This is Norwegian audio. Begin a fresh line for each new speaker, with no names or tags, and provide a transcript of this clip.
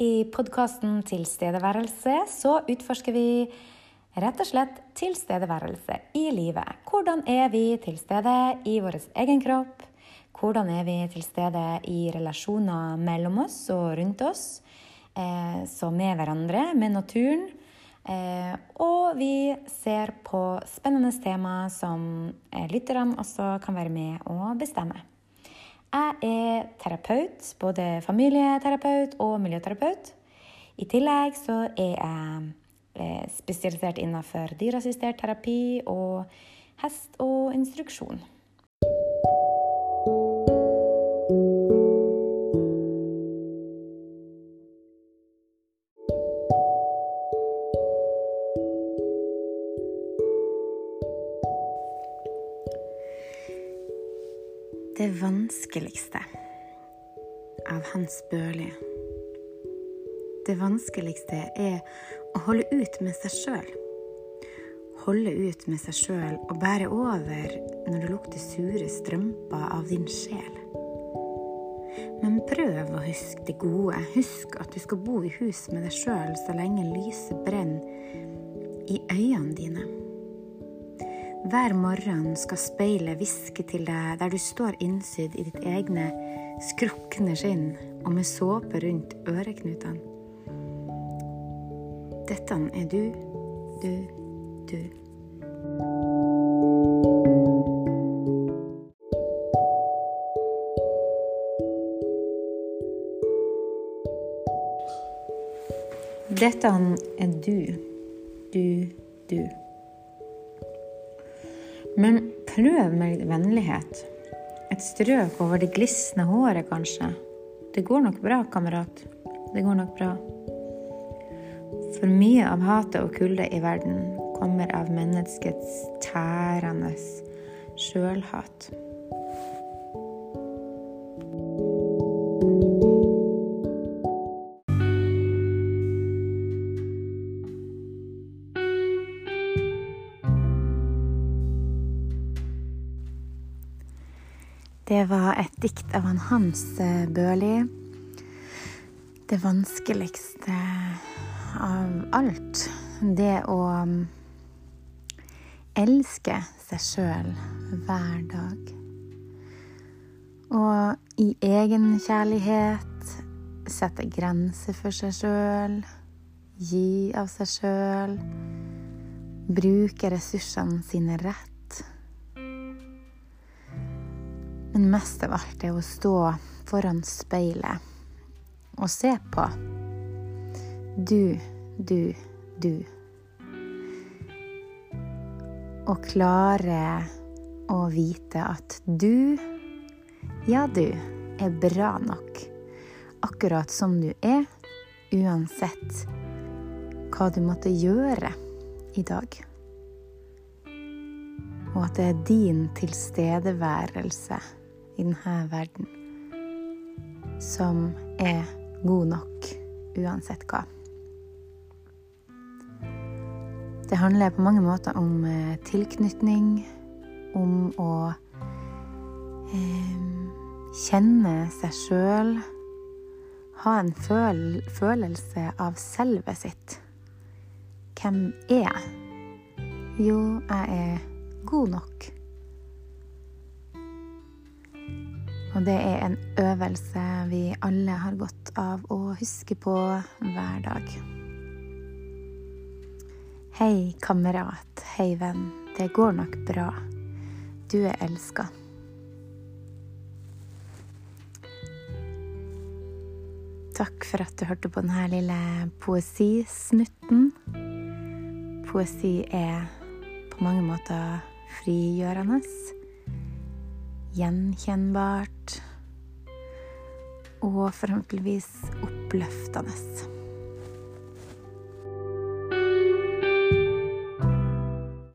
I podkasten Tilstedeværelse så utforsker vi rett og slett tilstedeværelse i livet. Hvordan er vi til stede i vår egen kropp? Hvordan er vi til stede i relasjoner mellom oss og rundt oss? Eh, så med hverandre, med naturen. Eh, og vi ser på spennende temaer som lytterne også kan være med å bestemme. Jeg er terapeut, både familieterapeut og miljøterapeut. I tillegg så er jeg eh, spesialisert innenfor dyreassistert terapi og hest og instruksjon. Det vanskeligste av Hans Børli Det vanskeligste er å holde ut med seg sjøl. Holde ut med seg sjøl og bære over når det lukter sure strømper av din sjel. Men prøv å huske det gode. Husk at du skal bo i hus med deg sjøl så lenge lyset brenner i øynene dine. Hver morgen skal speilet hviske til deg der du står innsydd i ditt egne skrukne skinn og med såpe rundt øreknutene. Dette er du, du, du. Dette er du, du, du. Men prøv med litt vennlighet. Et strøk over det glisne håret, kanskje. Det går nok bra, kamerat. Det går nok bra. For mye av hatet og kulde i verden kommer av menneskets tærende sjølhat. Det var et dikt av han Hans eh, Børli. Det vanskeligste av alt. Det å mm, elske seg sjøl hver dag. Og i egenkjærlighet sette grenser for seg sjøl. Gi av seg sjøl. Bruke ressursene sine rett Men mest av alt er å stå foran speilet og se på. Du, du, du. Og klare å vite at du, ja, du, er bra nok. Akkurat som du er, uansett hva du måtte gjøre i dag. Og at det er din tilstedeværelse i denne verden som er god nok uansett hva. Det handler på mange måter om eh, tilknytning, om å eh, kjenne seg sjøl, ha en føl følelse av selve sitt. Hvem er jeg? Jo, jeg er god nok. Og det er en øvelse vi alle har godt av å huske på hver dag. Hei, kamerat. Hei, venn. Det går nok bra. Du er elska. Takk for at du hørte på denne lille poesisnutten. Poesi er på mange måter frigjørende gjenkjennbart og forhåpentligvis oppløftende.